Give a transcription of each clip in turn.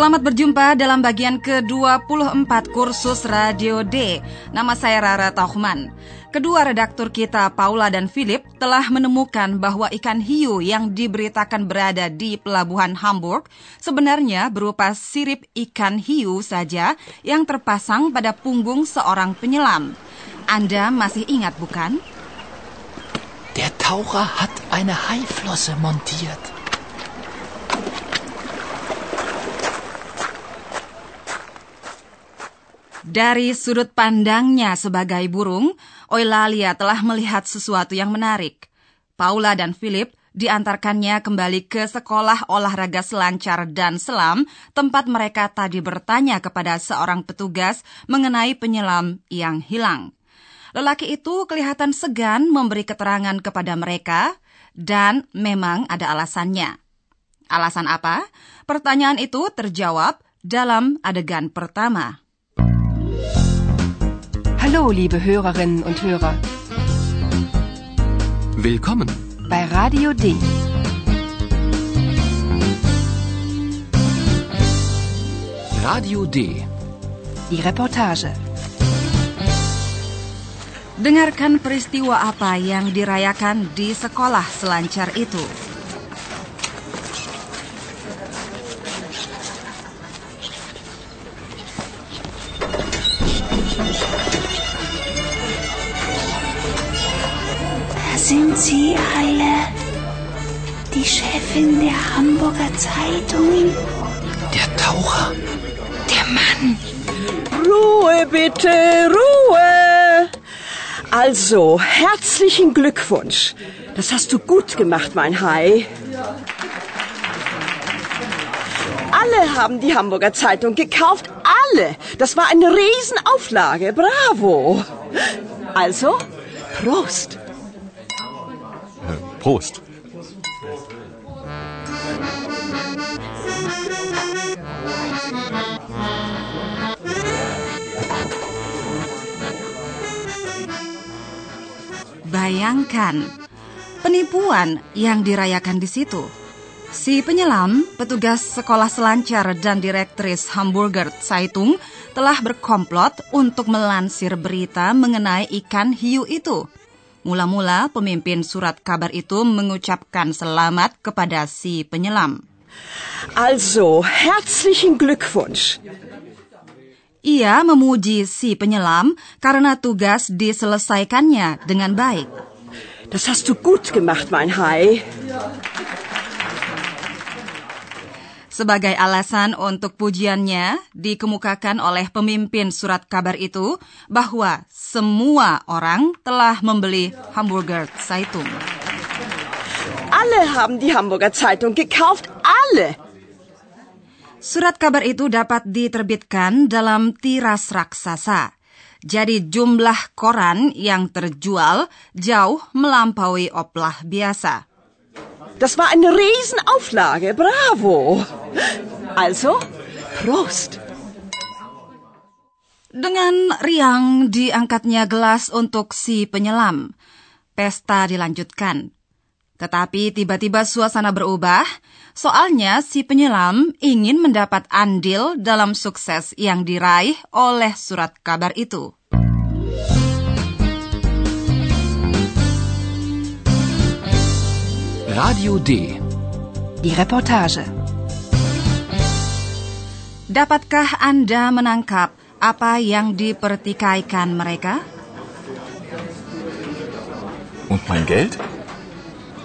Selamat berjumpa dalam bagian ke-24 kursus Radio D. Nama saya Rara Tauchman. Kedua redaktur kita, Paula dan Philip, telah menemukan bahwa ikan hiu yang diberitakan berada di pelabuhan Hamburg sebenarnya berupa sirip ikan hiu saja yang terpasang pada punggung seorang penyelam. Anda masih ingat, bukan? Der Taucher hat eine Haiflosse montiert. Dari sudut pandangnya sebagai burung, Eulalia telah melihat sesuatu yang menarik. Paula dan Philip diantarkannya kembali ke sekolah olahraga selancar dan selam, tempat mereka tadi bertanya kepada seorang petugas mengenai penyelam yang hilang. Lelaki itu kelihatan segan memberi keterangan kepada mereka, dan memang ada alasannya. Alasan apa? Pertanyaan itu terjawab dalam adegan pertama. Hallo, liebe Hörerinnen und Hörer. Willkommen. Bei Radio D. Radio D. Die Reportage. Dengarkan peristiwa apa yang dirayakan di sekolah selancar itu. Sind sie alle. Die Chefin der Hamburger Zeitung, Der Taucher. der Mann. Ruhe bitte, Ruhe. Also, herzlichen Glückwunsch. Das hast du gut gemacht, mein Hai. Alle haben die Hamburger Zeitung gekauft. Alle. Das war eine Riesenauflage. Bravo. Also, Prost. Prost. Bayangkan penipuan yang dirayakan di situ. Si penyelam, petugas sekolah selancar dan direktris Hamburger Zeitung telah berkomplot untuk melansir berita mengenai ikan hiu itu. Mula-mula pemimpin surat kabar itu mengucapkan selamat kepada si penyelam. Also, herzlichen Glückwunsch. Ia memuji si penyelam karena tugas diselesaikannya dengan baik. Das hast du gut gemacht, mein Hai. Sebagai alasan untuk pujiannya, dikemukakan oleh pemimpin surat kabar itu bahwa semua orang telah membeli Hamburger Zeitung. Alle haben die Hamburger Zeitung gekauft. Alle. Surat kabar itu dapat diterbitkan dalam tiras raksasa. Jadi jumlah koran yang terjual jauh melampaui oplah biasa. Das war eine Riesenauflage. Bravo. Also, Prost. Dengan riang diangkatnya gelas untuk si penyelam. Pesta dilanjutkan. Tetapi tiba-tiba suasana berubah, soalnya si penyelam ingin mendapat andil dalam sukses yang diraih oleh surat kabar itu. Radio D. Die Reportage. Dapatkah Anda menangkap apa yang dipertikaikan mereka? Und mein Geld?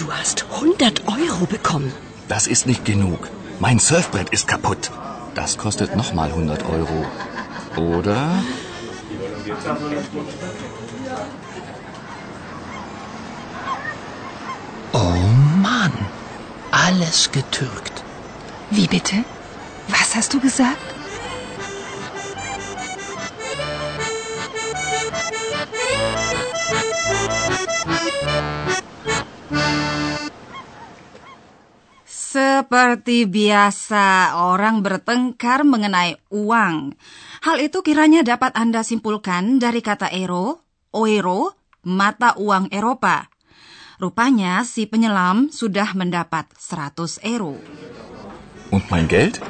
Du hast 100 Euro bekommen. Das ist nicht genug. Mein Surfbrett ist kaputt. Das kostet nochmal 100 Euro. Oder? alles getürkt. Wie bitte? Was hast du gesagt? Seperti biasa, orang bertengkar mengenai uang. Hal itu kiranya dapat Anda simpulkan dari kata ero, oero, mata uang Eropa, Rupanya si penyelam sudah mendapat 100 euro. Und mein Geld?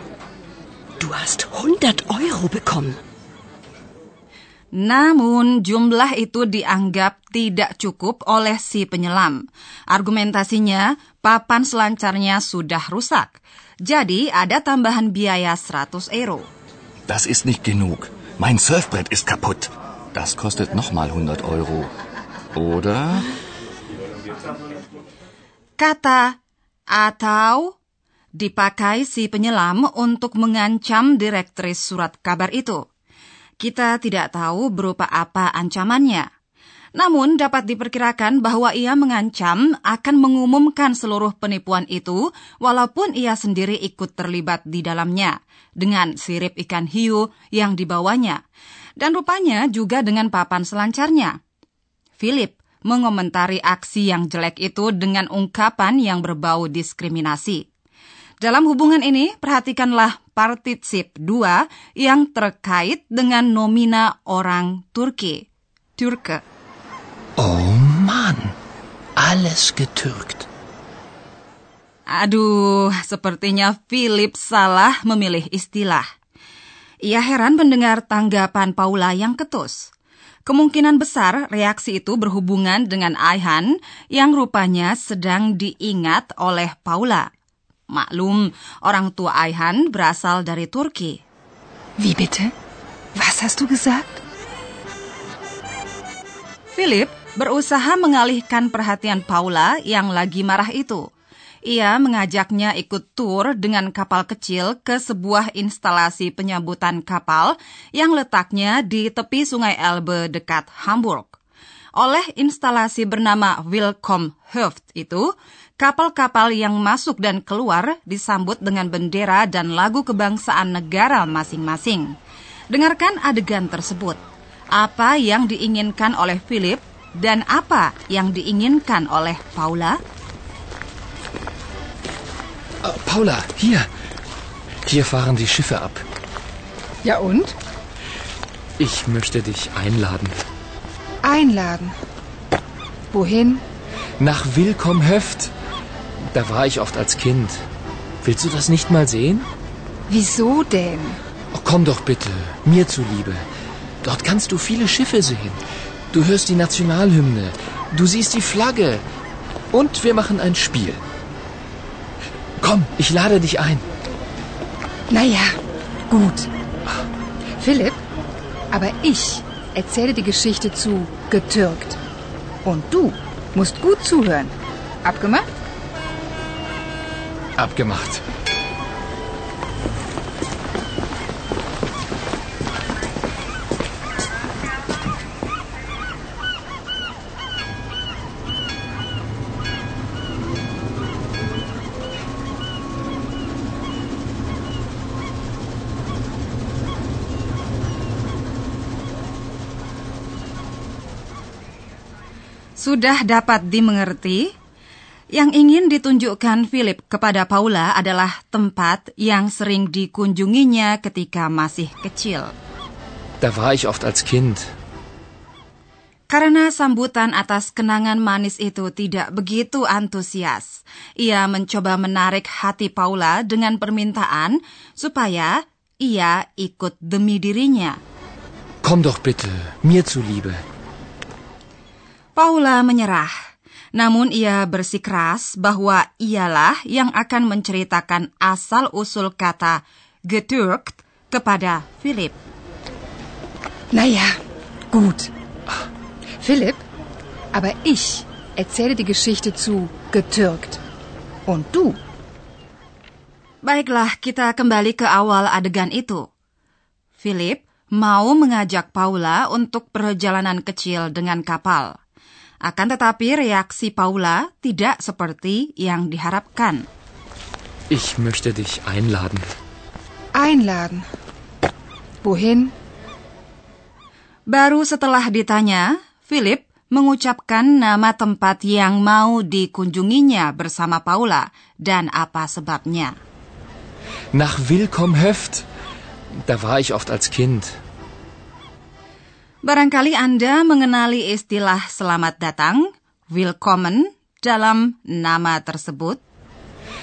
Du hast 100 Euro bekommen. Namun jumlah itu dianggap tidak cukup oleh si penyelam. Argumentasinya, papan selancarnya sudah rusak. Jadi ada tambahan biaya 100 euro. Das ist nicht genug. Mein Surfbrett ist kaputt. Das kostet nochmal 100 Euro. Oder? Kata atau dipakai si penyelam untuk mengancam direktris surat kabar itu. Kita tidak tahu berupa apa ancamannya. Namun dapat diperkirakan bahwa ia mengancam akan mengumumkan seluruh penipuan itu walaupun ia sendiri ikut terlibat di dalamnya dengan sirip ikan hiu yang dibawanya dan rupanya juga dengan papan selancarnya. Philip mengomentari aksi yang jelek itu dengan ungkapan yang berbau diskriminasi. Dalam hubungan ini, perhatikanlah partisip 2 yang terkait dengan nomina orang Turki. Türke. Oh Mann, alles getürkt. Aduh, sepertinya Philip salah memilih istilah. Ia heran mendengar tanggapan Paula yang ketus. Kemungkinan besar reaksi itu berhubungan dengan Aihan yang rupanya sedang diingat oleh Paula. Maklum, orang tua Ayhan berasal dari Turki. Wie bitte? Was hast du gesagt? Philip berusaha mengalihkan perhatian Paula yang lagi marah itu. Ia mengajaknya ikut tur dengan kapal kecil ke sebuah instalasi penyambutan kapal yang letaknya di tepi sungai Elbe dekat Hamburg. Oleh instalasi bernama Willkommen Höft itu, kapal-kapal yang masuk dan keluar disambut dengan bendera dan lagu kebangsaan negara masing-masing. Dengarkan adegan tersebut. Apa yang diinginkan oleh Philip dan apa yang diinginkan oleh Paula? Uh, Paula, hier. Hier fahren die Schiffe ab. Ja und? Ich möchte dich einladen. Einladen. Wohin? Nach Willkomm Höft. Da war ich oft als Kind. Willst du das nicht mal sehen? Wieso denn? Oh, komm doch bitte, mir zuliebe. Dort kannst du viele Schiffe sehen. Du hörst die Nationalhymne, du siehst die Flagge und wir machen ein Spiel. Komm, ich lade dich ein. Naja, gut. Philipp, aber ich erzähle die Geschichte zu getürkt. Und du musst gut zuhören. Abgemacht? Abgemacht. Sudah dapat dimengerti yang ingin ditunjukkan Philip kepada Paula adalah tempat yang sering dikunjunginya ketika masih kecil. Da war ich oft als Kind. Karena sambutan atas kenangan manis itu tidak begitu antusias, ia mencoba menarik hati Paula dengan permintaan supaya ia ikut demi dirinya. Komm doch bitte, mir zuliebe. Paula menyerah. Namun ia bersikeras bahwa ialah yang akan menceritakan asal-usul kata getürkt kepada Philip. Naja, gut. Philipp, aber ich erzähle die Geschichte zu getürkt. Und du? Baiklah, kita kembali ke awal adegan itu. Philip mau mengajak Paula untuk perjalanan kecil dengan kapal. Akan tetapi reaksi Paula tidak seperti yang diharapkan. Ich möchte dich einladen. Einladen. Wohin? Baru setelah ditanya, Philip mengucapkan nama tempat yang mau dikunjunginya bersama Paula dan apa sebabnya. Nach Willkommenhöft. Da war ich oft als Kind. Barangkali Anda mengenali istilah selamat datang, willkommen, dalam nama tersebut.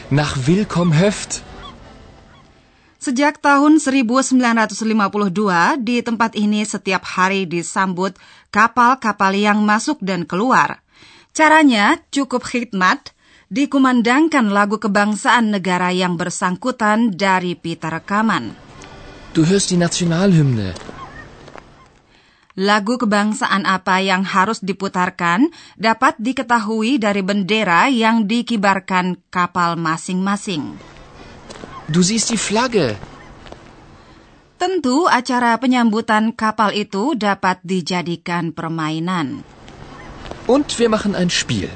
Nach Willkommenhöft. Sejak tahun 1952, di tempat ini setiap hari disambut kapal-kapal yang masuk dan keluar. Caranya cukup khidmat, dikumandangkan lagu kebangsaan negara yang bersangkutan dari pita rekaman. Du hörst die Nationalhymne. Lagu kebangsaan apa yang harus diputarkan dapat diketahui dari bendera yang dikibarkan kapal masing-masing. Du siehst die Flagge. Tentu acara penyambutan kapal itu dapat dijadikan permainan. Und wir machen ein Spiel.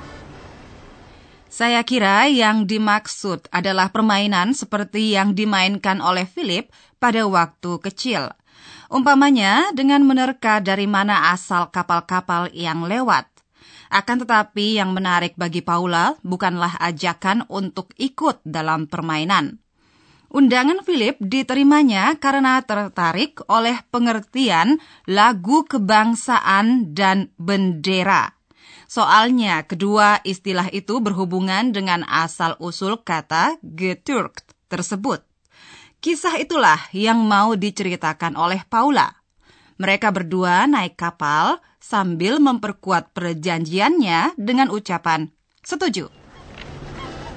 Saya kira yang dimaksud adalah permainan seperti yang dimainkan oleh Philip pada waktu kecil. Umpamanya dengan menerka dari mana asal kapal-kapal yang lewat. Akan tetapi yang menarik bagi Paula bukanlah ajakan untuk ikut dalam permainan. Undangan Philip diterimanya karena tertarik oleh pengertian lagu kebangsaan dan bendera. Soalnya kedua istilah itu berhubungan dengan asal-usul kata getürkt tersebut. Kisah itulah yang mau diceritakan oleh Paula. Mereka berdua naik kapal sambil memperkuat perjanjiannya dengan ucapan setuju.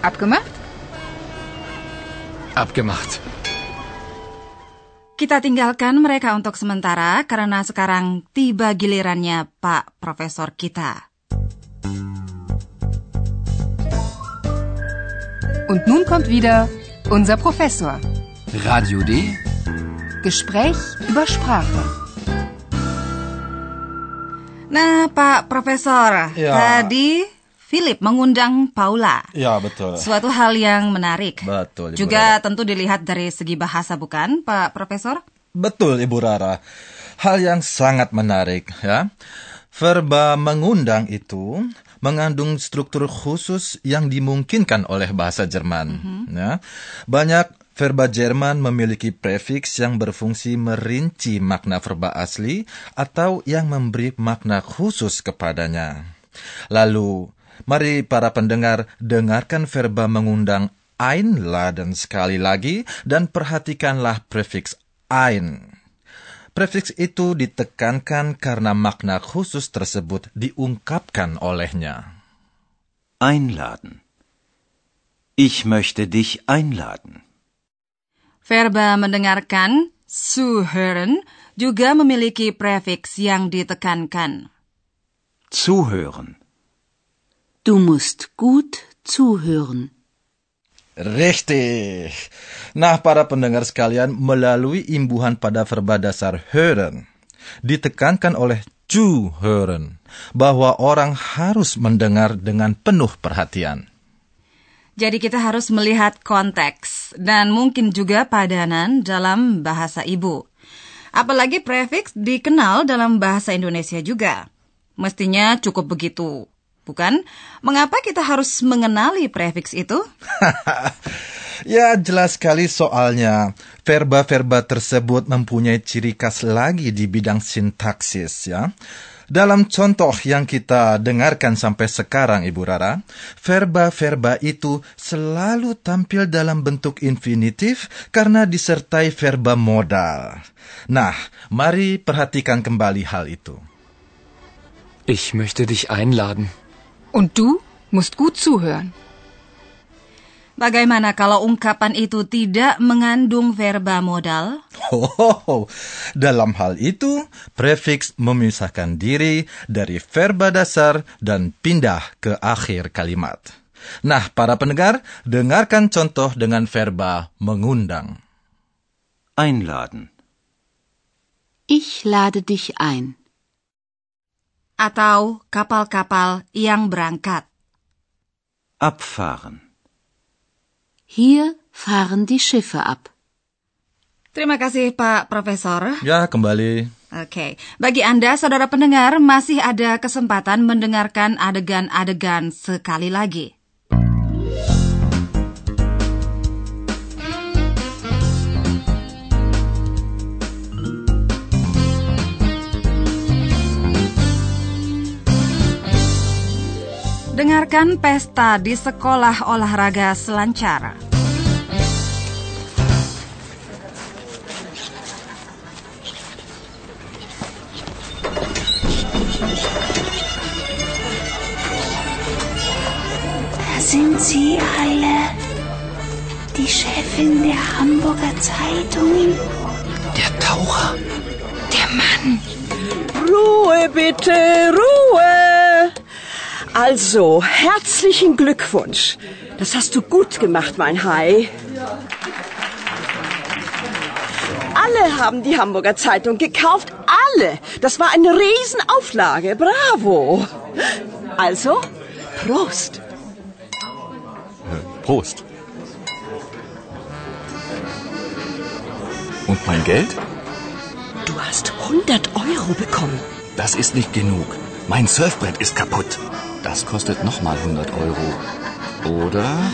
Abgemacht? Abgemacht. Kita tinggalkan mereka untuk sementara karena sekarang tiba gilirannya Pak Profesor kita. Und nun kommt wieder unser Professor. Radio D. Gespräch über Sprache. Nah, Pak Profesor, Ya. tadi Philip mengundang Paula. Ya, betul. Suatu hal yang menarik. Betul, Ibu Juga tentu dilihat dari segi bahasa, bukan, Pak Profesor? Betul, Ibu Rara. Hal yang sangat menarik, ya. Verba mengundang itu mengandung struktur khusus yang dimungkinkan oleh bahasa Jerman. Ya. Banyak verba Jerman memiliki prefiks yang berfungsi merinci makna verba asli atau yang memberi makna khusus kepadanya. Lalu, mari para pendengar dengarkan verba mengundang einladen sekali lagi dan perhatikanlah prefiks ein. Prefiks itu ditekankan karena makna khusus tersebut diungkapkan olehnya. Einladen. Ich möchte dich einladen. Verba mendengarkan, zuhören, juga memiliki prefiks yang ditekankan. Zuhören. Du musst gut zuhören. Richtig. Nah, para pendengar sekalian, melalui imbuhan pada verba dasar hören, ditekankan oleh zuhören, bahwa orang harus mendengar dengan penuh perhatian. Jadi kita harus melihat konteks dan mungkin juga padanan dalam bahasa ibu. Apalagi prefiks dikenal dalam bahasa Indonesia juga. Mestinya cukup begitu. Bukan? Mengapa kita harus mengenali prefiks itu? Ya, jelas sekali soalnya. Verba-verba tersebut mempunyai ciri khas lagi di bidang sintaksis, ya. Dalam contoh yang kita dengarkan sampai sekarang, Ibu Rara, verba-verba itu selalu tampil dalam bentuk infinitif karena disertai verba modal. Nah, mari perhatikan kembali hal itu. Ich möchte dich einladen. Und du musst gut zuhören. Bagaimana kalau ungkapan itu tidak mengandung verba modal? Oh, dalam hal itu, prefiks memisahkan diri dari verba dasar dan pindah ke akhir kalimat. Nah, para pendengar, dengarkan contoh dengan verba mengundang. Einladen. Ich lade dich ein. Atau kapal-kapal yang berangkat. Abfahren. Hier fahren die Schiffe ab. Terima kasih Pak Profesor. Ya, kembali. Oke, bagi Anda saudara pendengar masih ada kesempatan mendengarkan adegan-adegan sekali lagi. Dengarkan pesta di sekolah olahraga selancar. Sind sie alle. Die Chefin der Hamburger Zeitung. Der Taucher. Der Mann. Ruhe bitte, Ruhe. Also, herzlichen Glückwunsch. Das hast du gut gemacht, mein Hai. Alle haben die Hamburger Zeitung gekauft. Alle. Das war eine Riesenauflage. Bravo. Also, Prost. Prost. Und mein Geld? Du hast 100 Euro bekommen. Das ist nicht genug. Mein Surfbrett ist kaputt. Das kostet nochmal 100 Euro. Oder?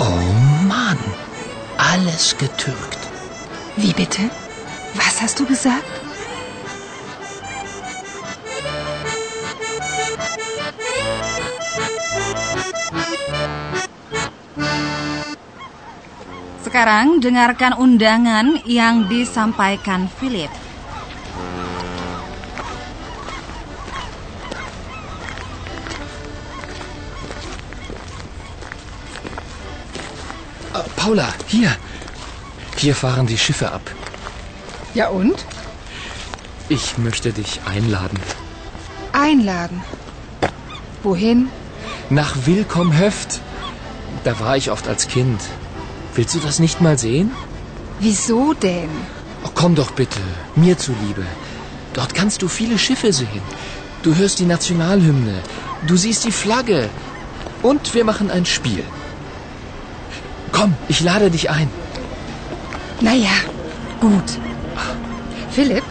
Oh Mann, alles getürkt. Wie bitte? Was hast du gesagt? Sekarang dengarkan undangan yang disampaikan Philip. Äh, Paula, hier. Hier fahren die Schiffe ab. Ja und? Ich möchte dich einladen. Einladen. Wohin? Nach Willkomm-Höft. Da war ich oft als Kind. Willst du das nicht mal sehen? Wieso denn? Oh, komm doch bitte, mir zuliebe. Dort kannst du viele Schiffe sehen. Du hörst die Nationalhymne. Du siehst die Flagge. Und wir machen ein Spiel. Komm, ich lade dich ein. Naja, gut. Philipp,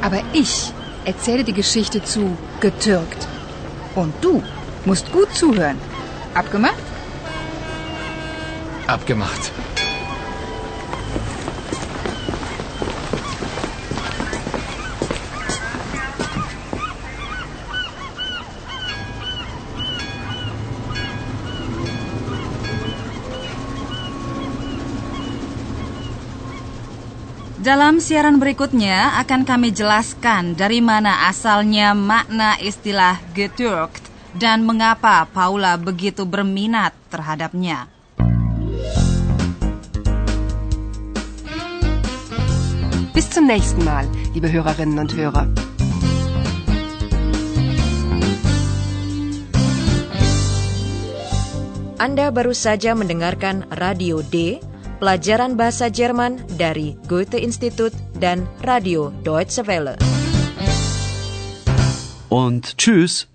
aber ich erzähle die Geschichte zu getürkt. Und du musst gut zuhören. Abgemacht? Abgemacht. Dalam siaran berikutnya akan kami jelaskan dari mana asalnya makna istilah getürkt dan mengapa Paula begitu berminat terhadapnya. Bis zum nächsten Mal, liebe Hörerinnen und Hörer. Anda baru saja mendengarkan Radio D, pelajaran bahasa Jerman dari Goethe Institut dan Radio Deutsche Welle. Und tschüss.